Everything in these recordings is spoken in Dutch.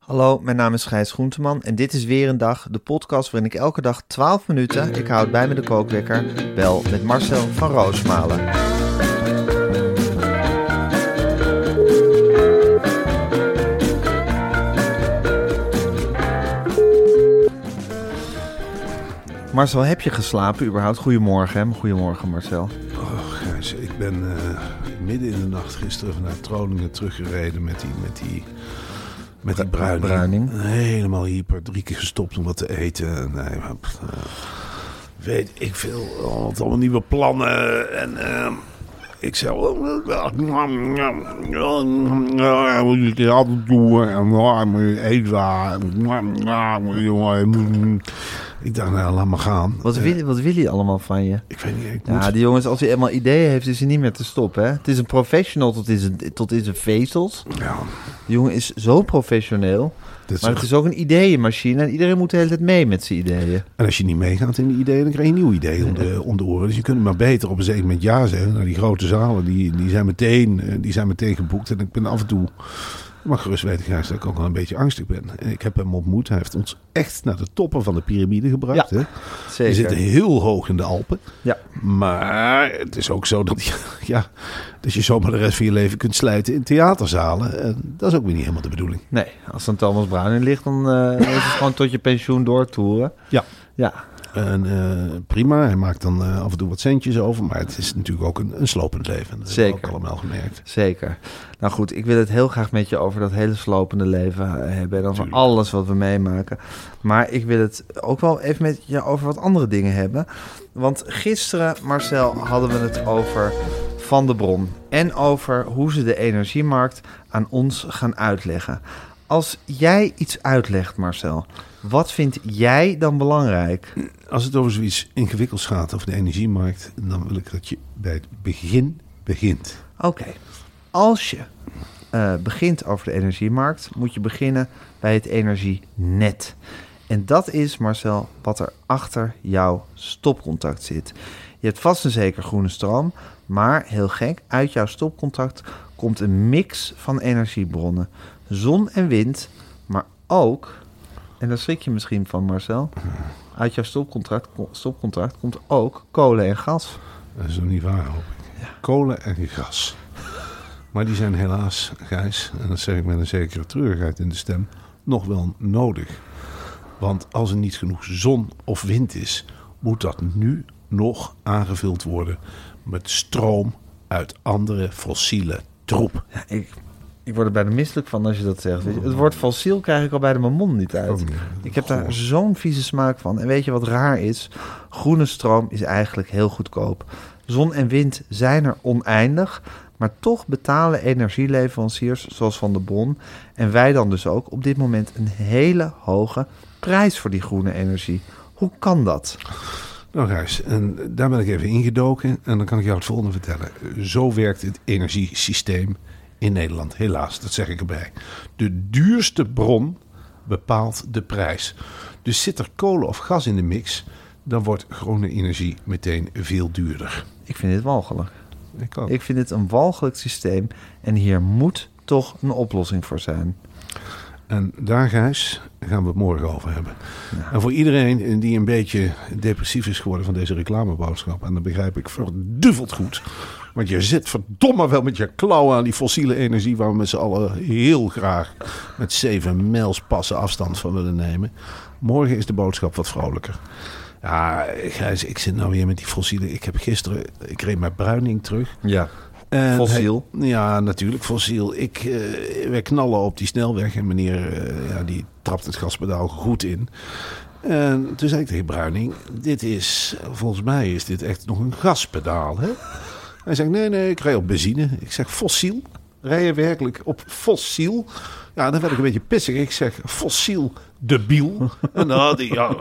Hallo, mijn naam is Gijs Groenteman en dit is weer een dag, de podcast waarin ik elke dag 12 minuten, ik houd bij me de kookwekker, bel met Marcel van Roosmalen. Marcel, heb je geslapen überhaupt? Goedemorgen, hè? Goedemorgen Marcel. Oh, Gijs, ik ben eh, midden in de nacht gisteren vanuit Groningen teruggereden met die, met die, met die bruining. bruining. Helemaal hyper, drie keer gestopt om wat te eten. Nee, maar, pff, eh, weet ik veel, allemaal, allemaal nieuwe plannen en... eh, ik zei, ik dacht, nou, laat maar gaan. Wat Eh, wil, wat wil hij allemaal van je? Ik weet niet, ik Ja, moet... die jongens, als hij eenmaal ideeën heeft, is hij niet meer te stoppen. Hè? Het is een professional tot in zijn, tot in zijn vezels. Ja, Die jongen is zo professioneel. is Maar het is ook een ideeënmachine en iedereen moet de hele tijd mee met zijn ideeën. En als je niet meegaat in die ideeën, dan krijg je een nieuw idee om de, om de oren. Dus je kunt maar beter op een zeker moment ja zeggen. Nou, die grote zalen, die, die, zijn meteen, eh, die zijn meteen geboekt. En ik ben af en toe, mag gerust weten, Gijs, dat ik ook wel een beetje angstig ben. En ik heb hem ontmoet. Hij heeft ons echt naar de toppen van de piramide gebracht. Ja, hè. Zeker. We zitten heel hoog in de Alpen. Ja. Maar het is ook zo dat je, ja, dat je zomaar de rest van je leven kunt slijten in theaterzalen. En dat is ook weer niet helemaal de bedoeling. Nee, als dan Thomas Bruin in ligt, dan eh, is het gewoon tot je pensioen doortoeren. Ja. Ja, En eh, prima, hij maakt dan eh, af en toe wat centjes over. Maar het is natuurlijk ook een, een slopend leven. Dat Zeker. hebben we ook allemaal gemerkt. zeker. Nou goed, ik wil het heel graag met je over dat hele slopende leven eh, hebben. En over alles wat we meemaken. Maar ik wil het ook wel even met je over wat andere dingen hebben. Want gisteren, Marcel, hadden we het over Van de Bron. En over hoe ze de energiemarkt aan ons gaan uitleggen. Als jij iets uitlegt, Marcel, wat vind jij dan belangrijk? Als het over zoiets ingewikkelds gaat, over de energiemarkt, dan wil ik dat je bij het begin begint. Oké, als je eh, begint over de energiemarkt, moet je beginnen bij het energienet. En dat is, Marcel, wat er achter jouw stopcontact zit. Je hebt vast en zeker groene stroom, maar heel gek, uit jouw stopcontact komt een mix van energiebronnen. Zon en wind, maar ook, en daar schrik je misschien van Marcel, uit jouw stopcontract, stopcontract komt ook kolen en gas. Dat is nog niet waar, hoop ik. Kolen en gas. Maar die zijn helaas, Gijs, en dat zeg ik met een zekere treurigheid in de stem, nog wel nodig. Want als er niet genoeg zon of wind is, moet dat nu nog aangevuld worden met stroom uit andere fossiele troep. Ja, ik, ik word er bijna misselijk van als je dat zegt. Je, het woord fossiel krijg ik al bij de mijn mond niet uit. Oh. Ik heb daar zo'n vieze smaak van. En weet je wat raar is? Groene stroom is eigenlijk heel goedkoop. Zon en wind zijn er oneindig. Maar toch betalen energieleveranciers zoals Van de Bron... en wij dan dus ook op dit moment een hele hoge prijs voor die groene energie. Hoe kan dat? Nou Gijs, en daar ben ik even ingedoken en dan kan ik jou het volgende vertellen. Zo werkt het energiesysteem in Nederland, helaas, dat zeg ik erbij. De duurste bron bepaalt de prijs. Dus zit er kolen of gas in de mix, dan wordt groene energie meteen veel duurder. Ik vind dit walgelijk. Ik ook. Ik vind dit een walgelijk systeem. En hier moet toch een oplossing voor zijn. En daar, Gijs, gaan we het morgen over hebben. En voor iedereen die een beetje depressief is geworden van deze reclameboodschap... en dat begrijp ik verduveld goed... want je zit verdomme wel met je klauwen aan die fossiele energie... waar we met z'n allen heel graag met zeven mijls passen afstand van willen nemen. Morgen is de boodschap wat vrolijker. Ja, Gijs, ik zit nou weer met die fossiele... Ik heb gisteren... Ik reed mijn bruining terug... Ja. En Fossiel. hij- ja, natuurlijk fossiel. Ik, eh, wij knallen op die snelweg en meneer eh, ja, die trapt het gaspedaal goed in. En toen zei ik tegen Bruining, dit is, volgens mij is dit echt nog een gaspedaal. Hè? Hij zegt, nee, nee, ik rij op benzine. Ik zeg, fossiel? Rij je werkelijk op fossiel? Ja, dan werd ik een beetje pissig. Ik zeg, fossiel, debiel. En dan had hij, ja,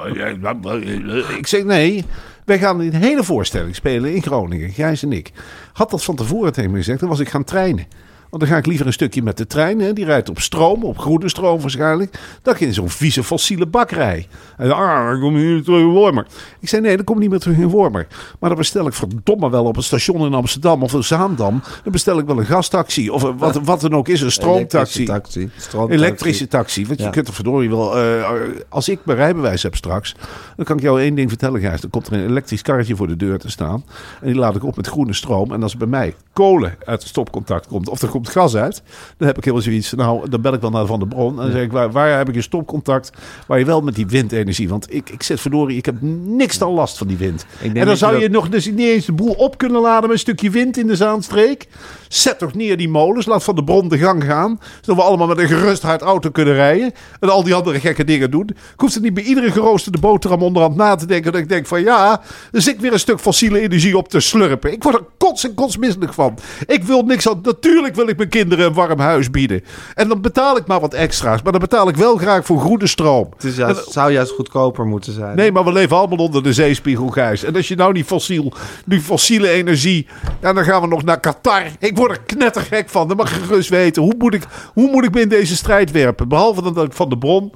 ik zeg, nee, wij gaan een hele voorstelling spelen in Groningen, Gijs en ik. Had dat van tevoren tegen me gezegd, dan was ik gaan treinen. Want dan ga ik liever een stukje met de trein. Hè. Die rijdt op stroom, op groene stroom waarschijnlijk. Dan in zo'n vieze fossiele bakkerij. En dan, ah, dan kom je niet terug in Wormer. Ik zei, nee, dan kom ik niet meer terug in Wormer. Maar dan bestel ik verdomme wel op een station in Amsterdam of in Zaandam. Dan bestel ik wel een gastaxi. Of een- wat, wat dan ook is, een stroomtaxi. Elektrische taxi. Stroomtaxi. Elektrische taxi. Want je kunt er verdorie wel... eh, als ik mijn rijbewijs heb straks... dan kan ik jou één ding vertellen, Gijs. Dan komt er een elektrisch karretje voor de deur te staan. En die laat ik op met groene stroom. En als bij mij kolen uit het stopcontact komt... of er komt gas uit... dan heb ik heel zoiets... nou, dan bel ik wel naar Van de Bron. En dan zeg ik, waar, waar heb ik een stopcontact... waar je wel met die windenergie... want ik, ik zit verdorie... ik heb niks dan last van die wind. En dan zou je nog dus niet eens de boel op kunnen laden... met een stukje wind in de Zaanstreek. Zet toch neer die molens. Laat Van de Bron de gang gaan. Zodat we allemaal met een gerust hart auto kunnen rijden. En al die andere gekke dingen doen. Ik hoef er niet bij iedere geroosterde boterham onderhand na te denken. Dat ik denk van ja, er zit weer een stuk fossiele energie op te slurpen. Ik word er kots en kotsmisselijk van. Ik wil niks aan. Natuurlijk wil ik mijn kinderen een warm huis bieden. En dan betaal ik maar wat extra's. Maar dan betaal ik wel graag voor groene stroom. Het is juist, zou juist goedkoper moeten zijn. Nee, maar we leven allemaal onder de zeespiegel, Gijs. En als je nou die, fossiel, die fossiele energie... Ja, dan gaan we nog naar Qatar. Ik word er knettergek van. Dan mag je gerust weten. Hoe moet ik, hoe moet ik me in deze strijd werpen? Behalve dan dat ik van de bron...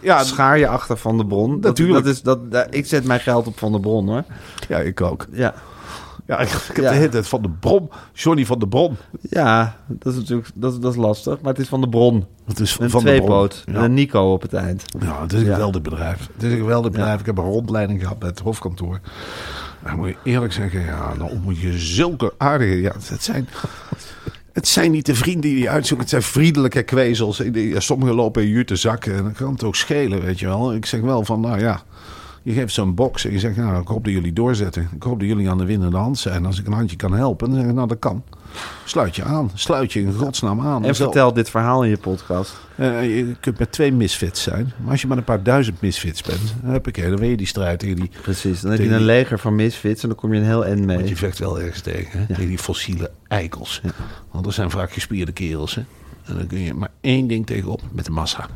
Ja, Schaar je achter Van de Bron. Dat- Natuurlijk. Dat is, dat, dat- ik zet mijn geld op Van de Bron, hoor. ja, ik ook. Ja, Ja, ik, ik heb Ja. de hele tijd van de bron. Johnny van de Bron. ja dat is natuurlijk dat, dat is lastig. Maar het is Van de Bron. Het is Een van de bron. Ja. En Nico op het eind. Ja, het is een geweldig bedrijf. Het is een geweldig bedrijf. Ik heb een rondleiding gehad bij het hoofdkantoor. Maar moet je eerlijk zeggen, ja, dan ontmoet je zulke aardige... Ja, het zijn... Het zijn niet de vrienden die je uitzoekt. Het zijn vriendelijke kwezels. Sommigen lopen in jute zakken. En dan kan het ook schelen, weet je wel. Ik zeg wel van, nou ja... Je geeft zo'n box en je zegt, nou, ik hoop dat jullie doorzetten. Ik hoop dat jullie aan de winnende hand zijn. Als ik een handje kan helpen, dan zeg ik, nou, dat kan. Sluit je aan. Sluit je in godsnaam aan. En vertel dit verhaal in je podcast. eh, je kunt met twee misfits zijn. Maar als je met een paar duizend misfits bent, huppakee, dan weet je die strijd tegen die... Precies. Dan heb je een die- leger van misfits en dan kom je een heel end mee. Want je vecht wel ergens tegen, hè? tegen die fossiele eikels. Want dat zijn vaak gespierde kerels. Hè? En dan kun je maar één ding tegenop, met de massa.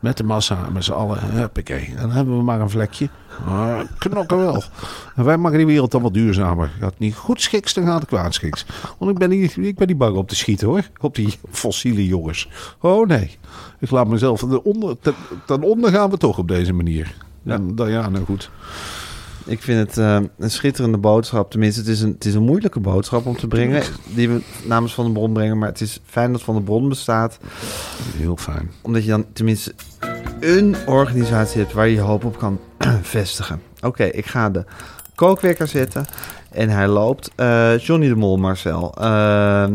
Met de massa, met z'n allen, huppakee. En dan hebben we maar een vlekje. Maar knokken wel. En wij maken die wereld dan wat duurzamer. Gaat het niet goed schiks, dan gaat het kwaad schiks. Want ik ben niet, ik ben niet bang op te schieten hoor. Op die fossiele jongens. Oh nee. Ik laat mezelf ten onder, ten, ten onder gaan we toch op deze manier. En dan, ja, nou goed. Ik vind het eh, een schitterende boodschap. Tenminste, het is, een, het is een moeilijke boodschap om te brengen. Die we namens Van de Bron brengen. Maar het is fijn dat Van de Bron bestaat. Heel fijn. Omdat je dan tenminste een organisatie hebt waar je je hoop op kan vestigen. Oké, ik ga de kookwekker zetten. En hij loopt. Eh, Johnny de Mol, Marcel. Eh,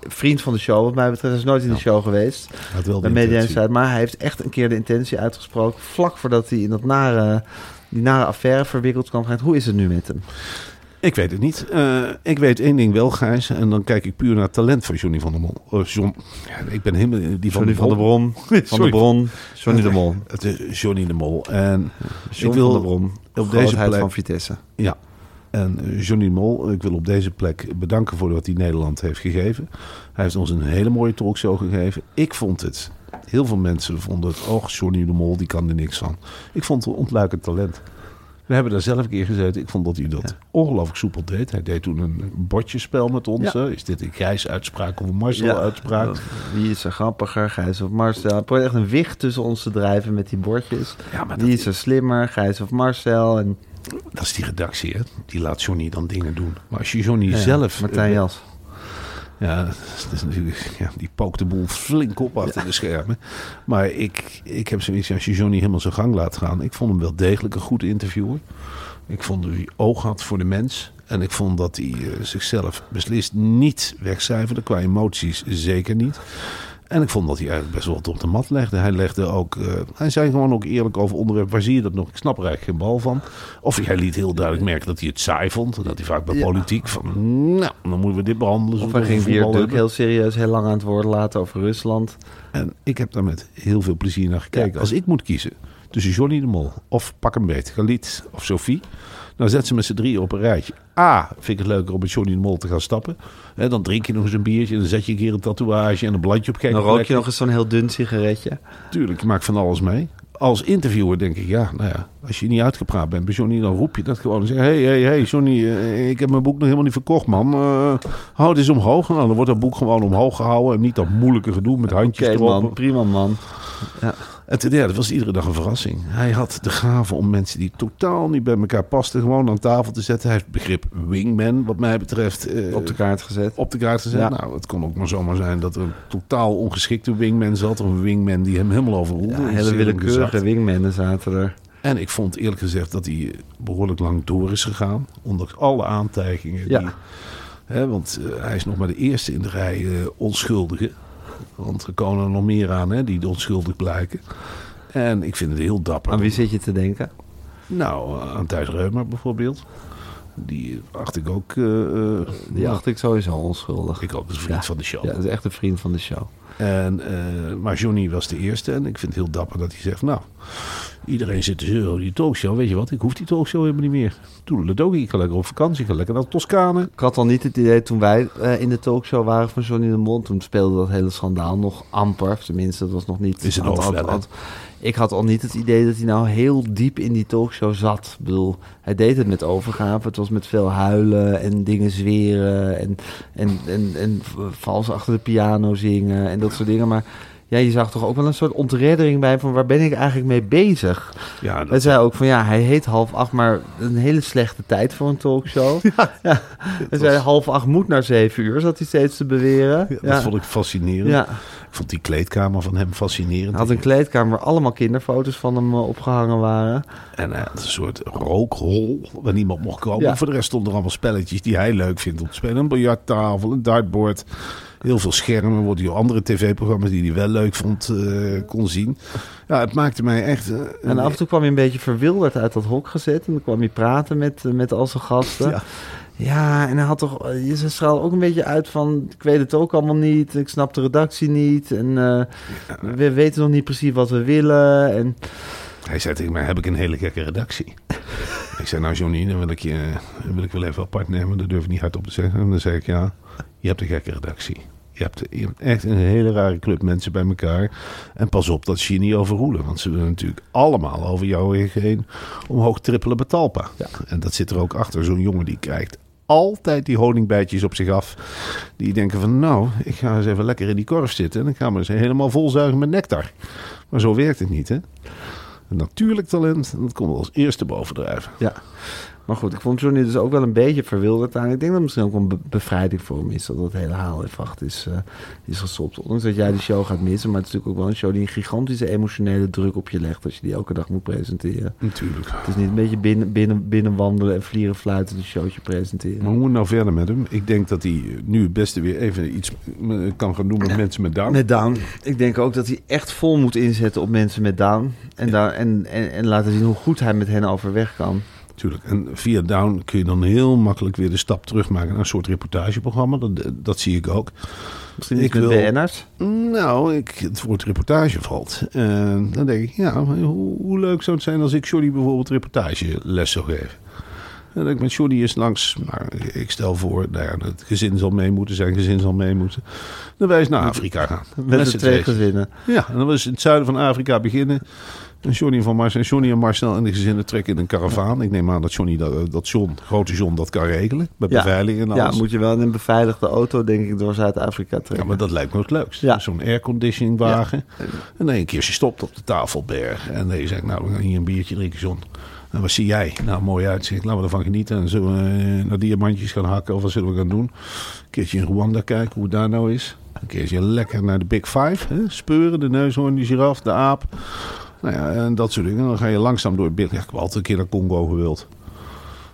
vriend van de show, wat mij betreft. Hij is nooit in de show geweest. Hij had wel de Bij Media intentie. Insight. Maar hij heeft echt een keer de intentie uitgesproken. Vlak voordat hij in dat nare, die nare affaire verwikkeld kwam. Hoe is het nu met hem? Ik weet het niet. Eh, ik weet één ding wel, Gijs. En dan kijk ik puur naar het talent van Johnny van der Mol. Eh, John, ja, ik ben helemaal die van Johnny de van der Bron. Van de. Bron. Johnny de Mol. Het is Johnny de Mol. En John ik wil van der Bron. op deze plek... van Vitesse. Ja. En Johnny Mol, ik wil op deze plek bedanken voor wat hij Nederland heeft gegeven. Hij heeft ons een hele mooie talkshow gegeven. Ik vond het. Heel veel mensen vonden het. Och, Johnny de Mol, die kan er niks van. Ik vond het een ontluikend talent. We hebben daar zelf een keer gezeten. Ik vond dat hij dat ongelooflijk soepel deed. Hij deed toen een bordjespel met ons. Ja. Is dit een Gijs-uitspraak of een Marcel-uitspraak? Wie is er grappiger, Gijs of Marcel? Hij probeert echt een wicht tussen ons te drijven met die bordjes. Ja, maar Wie dat- is er slimmer, Gijs of Marcel? En Dat is die redactie, hè? Die laat Johnny dan dingen doen. Maar als je Johnny ja, zelf... Martijn eh, Jas. Ja, dat is natuurlijk, ja, die pookt de boel flink op achter de schermen. Maar ik, ik heb zoiets, als je Johnny helemaal zijn gang laat gaan. Ik vond hem wel degelijk een goed interviewer. Ik vond dat hij oog had voor de mens. En ik vond dat hij eh, zichzelf beslist niet wegcijferde. Qua emoties zeker niet. En ik vond dat hij eigenlijk best wel wat op de mat legde. Hij legde ook, eh, hij zei gewoon ook eerlijk over onderwerp. Waar zie je dat nog? Ik snap er eigenlijk geen bal van. Of hij liet heel duidelijk merken dat hij het saai vond. Dat hij vaak bij politiek van, nou, dan moeten we dit behandelen. Of hij ging weer hebben. heel serieus heel lang aan het woord laten over Rusland. En ik heb daar met heel veel plezier naar gekeken. Als ik moet kiezen tussen Johnny de Mol of pak een beet, Galit of Sophie. Dan zet ze met z'n drieën op een rijtje. A, vind ik het leuker om met Johnny de Mol te gaan stappen. Hè, dan drink je nog eens een biertje. Dan zet je een keer een tatoeage en een bladje op gekke Dan rook je nog eens zo'n heel dun sigaretje. Tuurlijk, je maakt van alles mee. Als interviewer denk ik, ja, nou ja, als je niet uitgepraat bent bij Johnny, dan roep je dat gewoon. En zeg, hé, hé, hé, Johnny, eh, ik heb mijn boek nog helemaal niet verkocht, man. Eh hou het eens omhoog. Nou, dan wordt dat boek gewoon omhoog gehouden en niet dat moeilijke gedoe met handjes Oké erop. man, prima man. En ten derde was iedere dag een verrassing. Hij had de gave om mensen die totaal niet bij elkaar pasten, gewoon aan tafel te zetten. Hij heeft het begrip wingman, wat mij betreft, eh, Op de kaart gezet. op de kaart gezet. Ja. Nou, het kon ook maar zomaar zijn dat er een totaal ongeschikte wingman zat. Of een wingman die hem helemaal overroelde. Ja, hele willekeurige wingmannen zaten er. En ik vond eerlijk gezegd dat hij behoorlijk lang door is gegaan. Ondanks alle aantijgingen. Ja. Die, hè, want eh, hij is nog maar de eerste in de rij eh, onschuldige. Want er komen er nog meer aan hè, die onschuldig blijken. En ik vind het heel dapper. Aan wie zit je te denken? Nou, aan Thijs Reumer bijvoorbeeld. Die acht ik ook... eh, Die acht ik sowieso onschuldig. ik ook als vriend Ja. van de show. Ja, dat is echt een vriend van de show. En, eh, maar Johnny was de eerste. En ik vind het heel dapper dat hij zegt... Nou, iedereen zit te zeuren over die talkshow. Weet je wat? Ik hoef die talkshow helemaal niet meer. Toedeledokie. Ik ga lekker op vakantie. Ik ga lekker naar Toscane. Ik had al niet het idee toen wij in de talkshow waren van Johnny de Mol. Toen speelde dat hele schandaal nog amper. Tenminste, dat was nog niet... Is het overal, Ik had al niet het idee dat hij nou heel diep in die talkshow zat. Ik bedoel, hij deed het met overgave. Het was met veel huilen en dingen zweren. En, en, en, en vals achter de piano zingen en dat soort dingen. Maar ja, je zag toch ook wel een soort ontreddering bij van waar ben ik eigenlijk mee bezig? Ja, Hij dat, zei ook van ja, hij heet half acht, maar een hele slechte tijd voor een talkshow. Ja. Hij zei half acht moet naar zeven uur, zat hij steeds te beweren. ja, Ja, dat vond ik fascinerend. ja. Ik vond die kleedkamer van hem fascinerend. Hij had een kleedkamer waar allemaal kinderfoto's van hem eh, opgehangen waren. En hij had een soort rookhol waar niemand mocht komen. Voor de rest stonden er allemaal spelletjes die hij leuk vindt om te spelen. Een biljarttafel, een dartboard. Heel veel schermen, wordt hij andere tv-programma's die hij wel leuk vond, eh, kon zien. Ja, het maakte mij echt... eh, En af en toe kwam hij een beetje verwilderd uit dat hok gezet. En dan kwam hij praten met, eh, met al zijn gasten. Ja. Ja. en hij had toch... Je straalde ook een beetje uit van... Ik weet het ook allemaal niet. Ik snap de redactie niet. En we weten nog niet precies wat we willen. En Hij zei tegen mij, heb ik een hele gekke redactie? ik zei, nou Johnny, dan wil ik je wil ik wel even apart nemen. Dat durf ik niet hardop te zeggen. En dan zei ik, ja, je hebt een gekke redactie. Je hebt, je hebt echt een hele rare club mensen bij elkaar. En pas op dat ze je niet overroelen. Want ze willen natuurlijk allemaal over jou heen omhoog trippelen bij Talpa. Ja. En dat zit er ook achter. Zo'n jongen die krijgt altijd die honingbijtjes op zich af. Die denken van, nou, ik ga eens even lekker in die korf zitten. En ik ga me eens helemaal volzuigen met nectar. Maar zo werkt het niet, hè? Een natuurlijk talent, dat komt als eerste bovendrijven. Ja. Maar goed, ik vond Johnny dus ook wel een beetje verwilderd aan. Ik denk dat het misschien ook een be- bevrijding voor hem is. Dat dat hele haal even acht is, eh, is gestopt. Ondanks dat jij die show gaat missen. Maar het is natuurlijk ook wel een show die een gigantische emotionele druk op je legt. Als je die elke dag moet presenteren. Natuurlijk. Het is niet een beetje binnen, binnen, binnen wandelen en vlieren fluiten een showtje presenteren. Maar hoe moet nou verder met hem? Ik denk dat hij nu het beste weer even iets eh, kan gaan doen met mensen met Down. Met Down. Ik denk ook dat hij echt vol moet inzetten op mensen met Down. En, daar, en, en, en laten zien hoe goed hij met hen overweg kan. Natuurlijk. En via Down kun je dan heel makkelijk weer de stap terugmaken naar een soort reportageprogramma. Dat, dat zie ik ook. Misschien niet Ik met wil- BN'ers. Nou, ik, het woord reportage valt. En dan denk ik, ja, hoe, hoe leuk zou het zijn als ik Jordi bijvoorbeeld reportageles zou geven? En dat ik met Jordi eens langs, nou, ik stel voor, nou ja, het gezin zal mee moeten, zijn gezin zal mee moeten. Dan wij eens naar Afrika gaan. Met de z'n twee gezinnen. Ja, en dan was in het zuiden van Afrika beginnen. En Johnny, van Marcel, Johnny en Marcel en de gezinnen trekken in een karavaan. Ik neem aan dat Johnny, dat, dat John, grote John, dat kan regelen. Met Ja. beveiliging en Ja, alles. moet je wel in een beveiligde auto, denk ik, door Zuid-Afrika Ja, trekken. maar dat lijkt me het leukst. Ja. Zo'n airconditioning wagen. En dan een keertje stopt op de tafelberg. En dan je zegt, nou, we gaan hier een biertje drinken, John. En wat zie jij? Nou, mooi uitzicht. Laten we ervan genieten. En zullen we eh, naar diamantjes gaan hakken? Of wat zullen we gaan doen? Een keertje in Rwanda kijken hoe het daar nou is. Een keertje lekker naar de Big Five. Hè? Speuren, de neushoorn, de giraf, de aap. Nou ja, en dat soort dingen. Dan ga je langzaam door het beeld. Ja, ik heb altijd een keer naar Congo gewild.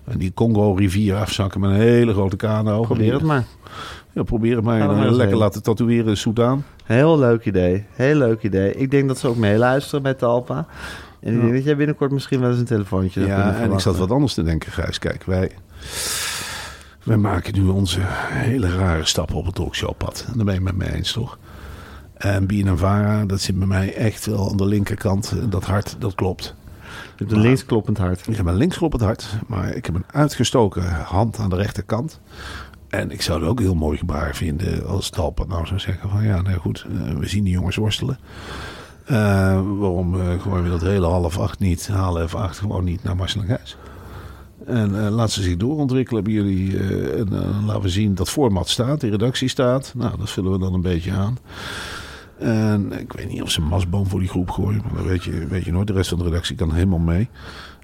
En die Congo-rivier afzakken met een hele grote kano. Probeer het maar. Ja, probeer het maar. En, lekker laten tatoeëren in Soudaan. Heel leuk idee. Heel leuk idee. Ik denk dat ze ook meeluisteren bij Talpa. En ik Ja. denk dat jij binnenkort misschien wel eens een telefoontje Ja, en ik zat wat anders te denken, Gijs. Kijk, wij, wij maken nu onze hele rare stappen op het talkshowpad. En daar ben je het met me eens, toch? En Vara, dat zit bij mij echt wel aan de linkerkant. Dat hart, dat klopt. Je hebt een linkskloppend hart. Ik heb een linkskloppend hart, maar ik heb een uitgestoken hand aan de rechterkant. En ik zou het ook heel mooi gebaar vinden als Talpa nou zou zeggen van ja, nou goed, eh, we zien die jongens worstelen. Eh, waarom eh, gooien we dat hele half acht niet, halen even acht gewoon niet naar Marcel en Gijs? En eh laat ze zich doorontwikkelen bij jullie. en laten we zien dat format staat, de redactie staat. Nou, dat vullen we dan een beetje aan. En ik weet niet of ze een masboom voor die groep gooien. Maar dat weet je, weet je nooit. De rest van de redactie kan helemaal mee.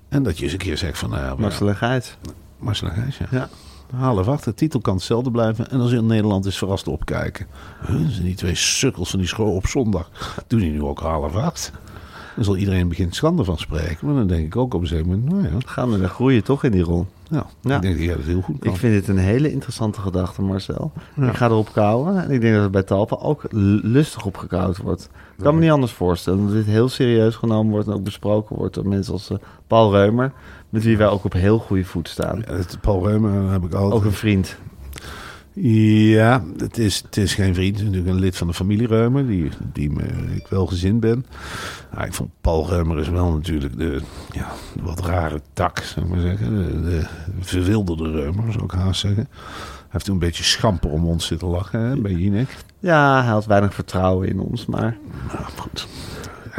En dat je eens een keer zegt van... Nou ja, Marcel en Gijs. Marcel en Gijs, ja. Ja. Halen wacht, de titel kan hetzelfde blijven. En als in Nederland is verrast opkijken. Huh, zijn die twee sukkels van die school op zondag. Doen die nu ook halen wacht? Dan zal iedereen begint schande van spreken. Maar dan denk ik ook op een gegeven moment... Nou ja, Gaan we dan groeien toch in die rol? Nou, Ja. ik denk dat jij dat heel goed kan. Ik vind dit een hele interessante gedachte, Marcel. Ik ga erop kouwen. En ik denk dat het bij Talpa ook lustig opgekauwd wordt. Ik kan me niet anders voorstellen dat dit heel serieus genomen wordt en ook besproken wordt door mensen als eh, Paul Reumer, met wie wij ook op heel goede voet staan. Ja, Paul Reumer heb ik altijd... Ook een vriend. Ja, het is, het is geen vriend. Het is natuurlijk een lid van de familie Reumer, die, die me, ik wel gezind ben. Nou, ik vond Paul Reumer is wel natuurlijk de, ja, de wat rare tak, zou ik maar zeggen. De, de verwilderde Reumer, zou ik haast zeggen. Hij heeft toen een beetje schamper om ons zitten lachen hè, bij Jinek. Ja, hij had weinig vertrouwen in ons, maar Nou, goed.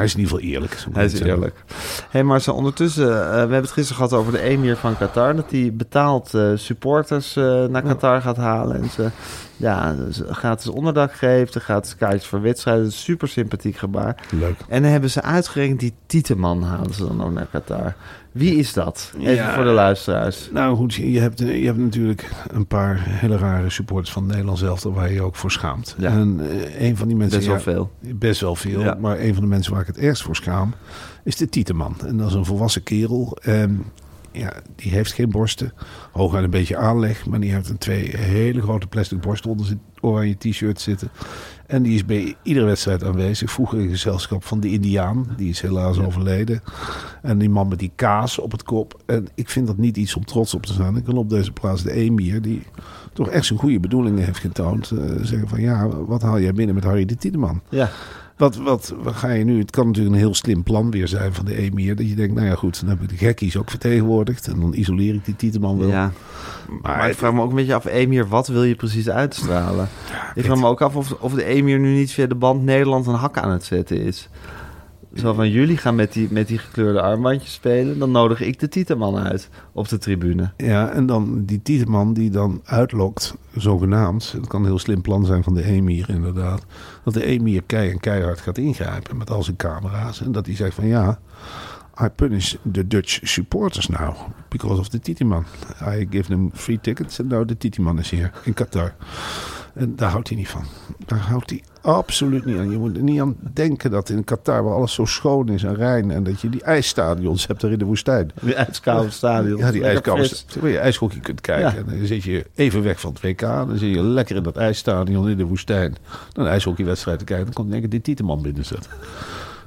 Hij is in ieder geval eerlijk. hij is eerlijk. Hé hey Marcel, ondertussen, eh, we hebben het gisteren gehad over de emir van Qatar. Dat hij betaald eh, supporters eh, naar Qatar gaat halen. En ze ja, ze gratis onderdak geeft, gratis kaartjes voor wedstrijden. Een super sympathiek gebaar. Leuk. En dan hebben ze uitgerekend, die Tieteman halen ze dan ook naar Qatar. Wie is dat? Even Ja. voor de luisteraars. Nou goed, je hebt, je hebt natuurlijk een paar hele rare supporters van Nederland zelf waar je je ook voor schaamt. Ja. En eh, een van die mensen... Best wel ja, veel. Best wel veel. Maar een van de mensen waar ik het ergst voor schaam is de Tieteman. En dat is een volwassen kerel. En ja, die heeft geen borsten. Hooguit een beetje aanleg. Maar die heeft een twee hele grote plastic borsten onder zijn oranje t-shirt zitten. En die is bij iedere wedstrijd aanwezig. Vroeger in gezelschap van de Indiaan. Die is helaas overleden. En die man met die kaas op het kop. En ik vind dat niet iets om trots op te zijn. Ik wil op deze plaats de Emir, die toch echt zijn goede bedoelingen heeft getoond. eh, zeggen van ja, wat haal jij binnen met Harry de Tieteman? Ja, Wat, wat, wat ga je nu? Het kan natuurlijk een heel slim plan weer zijn van de emir. Dat je denkt, nou ja goed, dan heb ik de gekkies ook vertegenwoordigd. En dan isoleer ik die Tieteman wel. ja. Maar ik vraag me ook een beetje af, Emir, wat wil je precies uitstralen? ik vraag me ook af of, of de Emir nu niet via de band Nederland een hak aan het zetten is. Zo van, jullie gaan met die, met die gekleurde armbandjes spelen, dan nodig ik de Tieteman uit op de tribune. Ja, en dan die Tieteman die dan uitlokt, zogenaamd. Het kan een heel slim plan zijn van de emir inderdaad. Dat de emir kei en keihard gaat ingrijpen met al zijn camera's. En dat hij zegt van ja, I punish the Dutch supporters now because of the Tieteman. I give them free tickets and now the Tieteman is here in Qatar. En daar houdt hij niet van. Daar houdt hij absoluut niet aan. Je moet er niet aan denken dat in Qatar, waar alles zo schoon is en rein... en dat je die ijsstadions hebt daar in de woestijn. Die ijskoude stadion. Ja, die ijskoude waar je ijshockey kunt kijken. Ja. En dan zit je even weg van het WK. Dan zit je lekker in dat ijsstadion in de woestijn. Dan een ijshockeywedstrijd te kijken. Dan komt één keer die Tieteman binnen zitten.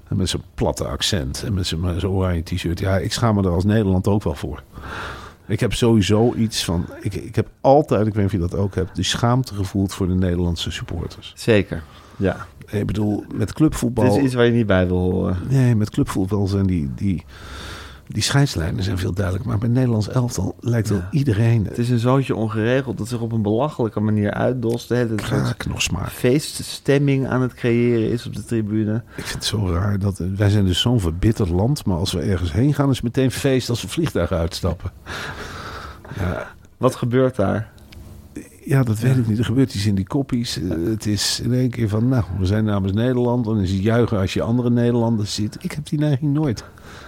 En met zijn platte accent. En met zijn, met zijn oranje t-shirt. Ja, ik schaam me er als Nederland ook wel voor. Ik heb sowieso iets van... Ik, ik heb altijd, ik weet niet of je dat ook hebt... die schaamte gevoeld voor de Nederlandse supporters. Zeker, ja. Ik bedoel, met clubvoetbal... Dit is iets waar je niet bij wil horen. Nee, met clubvoetbal zijn die, die, die scheidslijnen zijn veel duidelijk. Maar bij het Nederlands elftal lijkt wel iedereen... Het is een zoontje ongeregeld dat zich op een belachelijke manier uitdost. Nog smaak. feeststemming aan het creëren is op de tribune. Ik vind het zo raar. Dat, eh, wij zijn dus zo'n verbitterd land. Maar als we ergens heen gaan, is het meteen feest als we vliegtuigen uitstappen. Ja, Wat gebeurt daar? Ja, dat weet ik niet. Er gebeurt iets in die koppies. Eh, Het is in één keer van, nou, we zijn namens Nederland. Dan is het juichen als je andere Nederlanders ziet. Ik heb die neiging nooit.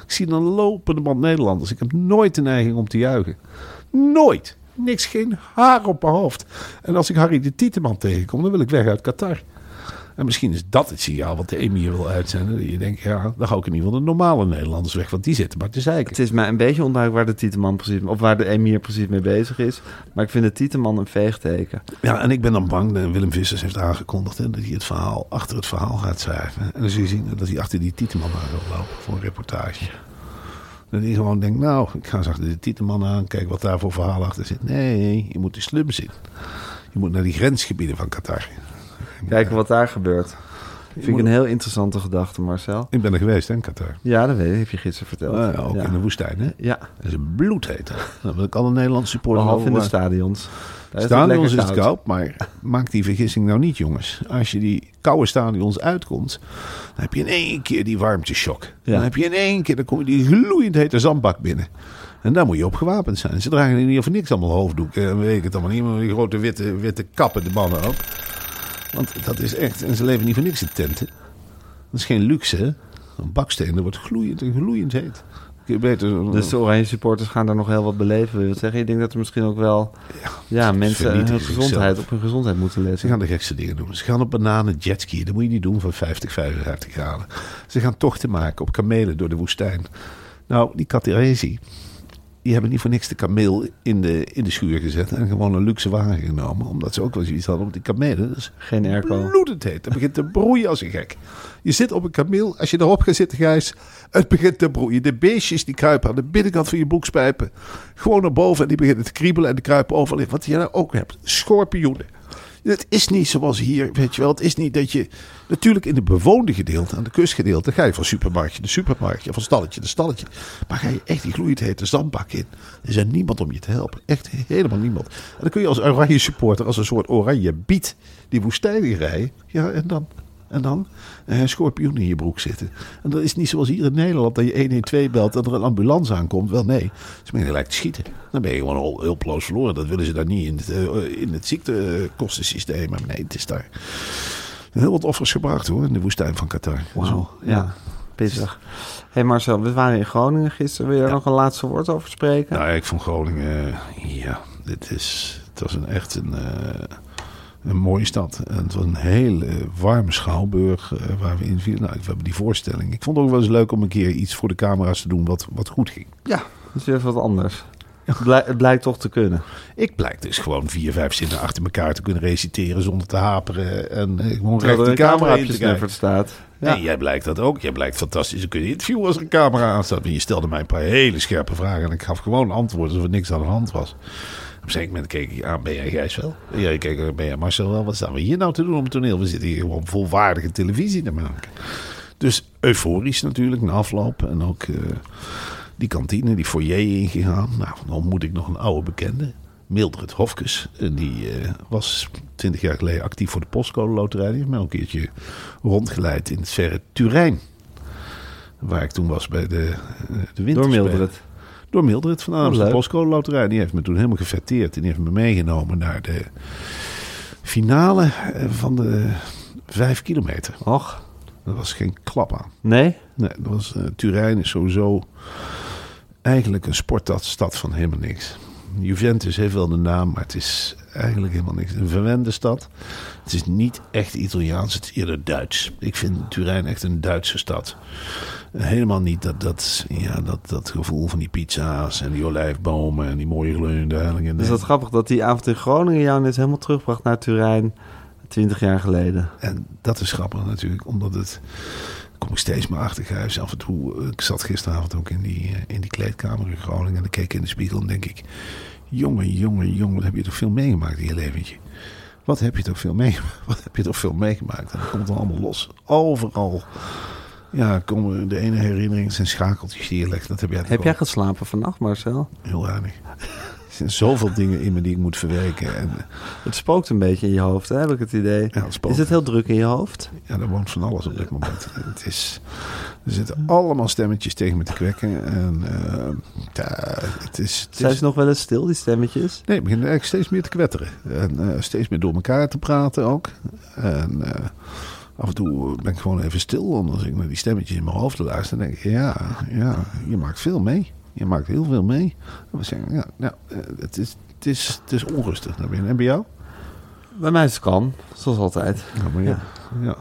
Ik zie dan lopende band Nederlanders. Ik heb nooit de neiging om te juichen. Nooit. Niks, geen haar op mijn hoofd. En als ik Harry de Tieteman tegenkom, dan wil ik weg uit Qatar. En misschien is dat het signaal wat de emir wil uitzenden. Dat je denkt, ja, dan hou ik in ieder geval de normale Nederlanders weg. Want die zitten maar te zeiken. Het is mij een beetje onduidelijk waar de Tieteman precies, of waar de emir precies mee bezig is. Maar ik vind de Tieteman een veegteken. Ja, en ik ben dan bang. Willem Vissers heeft aangekondigd hè, dat hij het verhaal achter het verhaal gaat schrijven. En dan zie je zien dat hij achter die Tieteman aan wil lopen voor een reportage. Dat hij gewoon denkt, nou, ik ga eens achter de Tieteman aan. Kijk wat daar voor verhaal achter zit. Nee, je moet de slums in. Je moet naar die grensgebieden van Qatar. Kijken wat daar gebeurt. Vind ik een heel interessante gedachte, Marcel. Ik ben er geweest hè, in Qatar. Ja, dat weet ik. Heb je gisteren verteld. Ah, ja, ook ja. in de woestijn, hè? Ja, Dat is een bloedheet. Dat wil ik alle Nederlandse supporters behalve in de stadions. Daar Stadions is het koud, maar maak die vergissing nou niet, jongens. Als je die koude stadions uitkomt, dan heb je in één keer die warmteshock. Ja. Dan heb je in één keer, dan kom je die gloeiend hete zandbak binnen. En daar moet je op gewapend zijn. Ze dragen in ieder geval niks allemaal hoofddoeken. En weet ik het allemaal niet, maar die grote witte, witte kappen, de mannen ook. Want dat is echt, en ze leven niet voor niks in tenten. Dat is geen luxe, hè. Een baksteen, dat wordt gloeiend en gloeiend heet. Beter... Dus de Oranje supporters gaan daar nog heel wat beleven. Wil je zeggen? Je denkt dat er misschien ook wel ja, mensen hun gezondheid, op hun gezondheid moeten Ze letten. gaan de gekste dingen doen. Ze gaan op bananen jetskiën. Dat moet je niet doen van 50, 55 graden. Ze gaan tochten maken op kamelen door de woestijn. Nou, die Cataresi, die hebben niet voor niks de kameel in de, in de schuur gezet. En gewoon een luxe wagen genomen. Omdat ze ook wel zoiets hadden. Want die kamelen, dat is Geen airco. bloedend heet. Het begint te broeien als een gek. Je zit op een kameel. Als je erop gaat zitten, Gijs, het begint te broeien. De beestjes die kruipen aan de binnenkant van je broekspijpen. Gewoon naar boven en die beginnen te kriebelen en die kruipen overal in. Wat je daar ook hebt, schorpioenen. Het is niet zoals hier, weet je wel. Het is niet dat je... Natuurlijk in de bewoonde gedeelte, aan de kustgedeelte... ga je van supermarktje naar supermarktje, van stalletje naar stalletje. Maar ga je echt die gloeiend hete zandbak in... er is niemand om je te helpen. Echt helemaal niemand. En dan kun je als oranje supporter, als een soort oranje biet... die woestijn in rijden. Ja, en dan... En dan eh, een schorpioen in je broek zitten. En dat is niet zoals hier in Nederland dat je 112 belt en er een ambulance aankomt. Wel nee, ze ben je gelijk te schieten. Dan ben je gewoon al hulpeloos verloren. Dat willen ze daar niet in het, eh, in het ziektekostensysteem. Maar nee, het is daar heel wat offers gebracht hoor, in de woestijn van Qatar. Wauw, ja. Pittig. hey Marcel, we waren in Groningen gisteren. Wil je er nog een laatste woord over spreken? Nou, ik vond Groningen, eh, ja, dit is, het was een, echt een, eh, een mooie stad. En het was een hele warme schouwburg eh, waar we in vielen. Nou, we hebben die voorstelling. Ik vond het ook wel eens leuk om een keer iets voor de camera's te doen wat, wat goed ging. Ja, dat is weer wat anders. Het, blij- het blijkt toch te kunnen. Ik blijk dus gewoon vier, vijf zinnen achter elkaar te kunnen reciteren zonder te haperen. En eh, gewoon recht de camera in te kijken. staat. Ja. Jij blijkt dat ook. Jij blijkt fantastisch te kunnen interviewen als er een camera aan staat. Je stelde mij een paar hele scherpe vragen en ik gaf gewoon antwoorden alsof er niks aan de hand was. Op een moment keek ik aan, ben jij Gijs wel? Ja, je keek, ben jij Marcel wel? Wat staan we hier nou te doen op het toneel? We zitten hier gewoon volwaardige televisie te maken. Dus euforisch natuurlijk, na afloop. En ook eh, die kantine, die foyer ingegaan. Nou, dan ontmoet ik nog een oude bekende. Mildred Hofkes. En die eh, was twintig jaar geleden actief voor de postcode loterij. Die heeft mij een keertje rondgeleid in het verre Turijn. Waar ik toen was bij de, eh, de Door winterspelen. Mildred. Door Mildred van de Oh, leuk. Postcode Loterij. Die heeft me toen helemaal gefetteerd. En die heeft me meegenomen naar de finale eh, van de vijf kilometer. Och, Dat was geen klap aan. nee? Nee, dat was, eh, Turijn is sowieso eigenlijk een sportstad van helemaal niks. Juventus heeft wel de naam, maar het is eigenlijk helemaal niks. Een verwende stad. Het is niet echt Italiaans, het is eerder Duits. Ik vind Turijn echt een Duitse stad. Helemaal niet dat, dat, ja, dat, dat gevoel van die pizza's en die olijfbomen en die mooie gleunduilingen. Is dat grappig dat die avond in Groningen jou net helemaal terugbracht naar Turijn, 20 jaar geleden? En dat is grappig natuurlijk, omdat het. Kom ik steeds maar achter huis. Af en toe. Ik zat gisteravond ook in die, eh, in die kleedkamer in Groningen. En dan keek ik in de spiegel en denk ik. Jongen, jongen, jongen, wat heb je toch veel meegemaakt in je leventje? Wat heb je toch veel meegemaakt? Wat heb je toch veel meegemaakt? En dat komt dan allemaal los. Overal. Ja, komen de ene herinnering zijn schakeltjes die je legt. Dat heb jij Heb jij geslapen vannacht, Marcel? Heel weinig. Er zijn zoveel dingen in me die ik moet verwerken. En Het spookt een beetje in je hoofd, hè, heb ik het idee. Ja, het. Is het heel druk in je hoofd? Ja, er woont van alles op dit moment. Het is, er zitten allemaal stemmetjes tegen me te kwekken. En eh, ja, het is... Het Zijn is ze nog wel eens stil, die stemmetjes? nee, ik begin eigenlijk steeds meer te kwetteren. En eh, steeds meer door elkaar te praten ook. En eh, af en toe ben ik gewoon even stil. En als ik naar die stemmetjes in mijn hoofd luister, dan denk ik... Ja, ja, je maakt veel mee. Je maakt heel veel mee. En we zeggen, ja, nou, eh, het, is, het, is, het is onrustig. naar binnen. En bij jou? Bij mij is het kan, zoals altijd. Ja, maar ja. ja.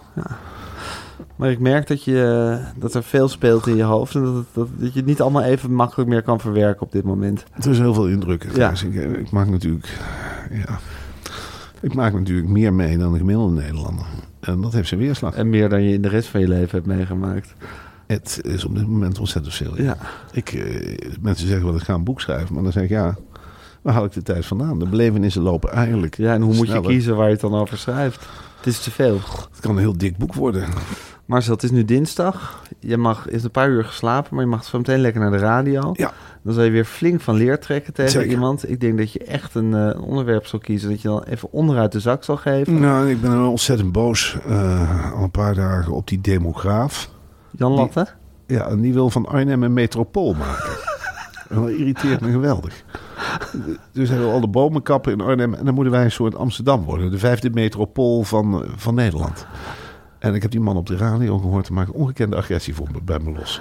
Maar ik merk dat, je, dat er veel speelt in je hoofd... en dat, het- dat, dat je het niet allemaal even makkelijk meer kan verwerken op dit moment. Er is heel veel indruk. Ja. Ik, ik maak natuurlijk... Ja, ik maak natuurlijk meer mee dan de gemiddelde Nederlander. En dat heeft zijn weerslag. En meer dan je in de rest van je leven hebt meegemaakt. Het is op dit moment ontzettend veel. Ja. Ik, eh, mensen zeggen wel, ik ga een boek schrijven. Maar dan zeg ik, ja, waar haal ik de tijd vandaan? De belevenissen lopen eigenlijk Ja, en hoe moet je kiezen waar je het dan over schrijft? Het is te veel. Het kan een heel dik boek worden. Marcel, het is nu dinsdag. Je mag is een paar uur geslapen, maar je mag zo meteen lekker naar de radio. Ja. Dan zal je weer flink van leer trekken tegen Zeker. iemand. Ik denk dat je echt een eh, onderwerp zal kiezen dat je dan even onderuit de zak zal geven. Nou, ik ben ontzettend boos eh, al een paar dagen op die demograaf. Jan Latte? Ja, en die wil van Arnhem een metropool maken. en dat irriteert me geweldig. Dus hij wil al de bomen kappen in Arnhem. En dan moeten wij een soort Amsterdam worden. De vijfde metropool van, van Nederland. En ik heb die man op de radio gehoord. Hij maakt ongekende agressie voor me, bij me los.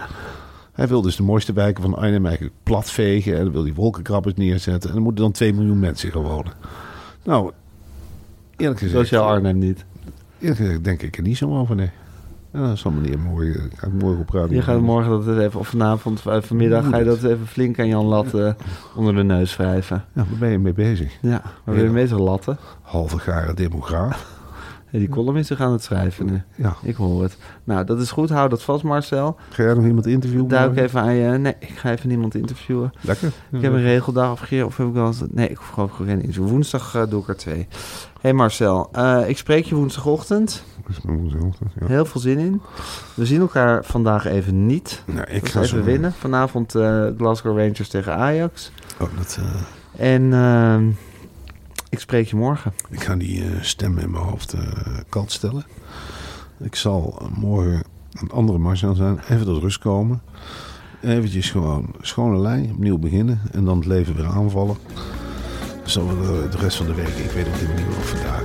Hij wil dus de mooiste wijken van Arnhem eigenlijk platvegen. En dan wil hij wolkenkrabbers neerzetten. En dan moeten dan 2 miljoen mensen gaan wonen. Nou, eerlijk gezegd... Jouw Arnhem niet. Eerlijk gezegd denk ik er niet zo over, nee. Ja, dat morgen, ga ik morgen op radio. Je gaat morgen dat even, of vanavond, of vanmiddag, ga je dat even flink aan Jan Latte onder de neus wrijven. Ja, waar ben je mee bezig? Ja, maar ben je meestal Latte? Halve garen demograaf. Die column is zich aan het schrijven. Ja. Ik hoor het. Nou, dat is goed. Hou dat vast, Marcel. Ga jij nog iemand interviewen? Duik even aan je... Nee, ik ga even niemand interviewen. Lekker. Ik heb een regeldag of of heb ik wel eens... Nee, ik hoef gewoon geen interview. Woensdag eh, doe ik er twee. hey Marcel, eh, ik spreek je woensdagochtend. Is ja. Heel veel zin in. We zien elkaar vandaag even niet. Nou, ik ga zo even winnen. Vanavond eh, Glasgow Rangers tegen Ajax. Oh, dat, En ehm, ik spreek je morgen. ik ga die eh, stem in mijn hoofd eh kant stellen. Ik zal eh, morgen een andere Marcel zijn. Even tot rust komen. Eventjes gewoon schone lijn, opnieuw beginnen. En dan het leven weer aanvallen. Zo de, de rest van de week. Ik weet helemaal niet meer of vandaag.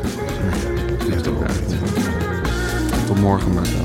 Het heeft ook niet. Tot morgen Marcel.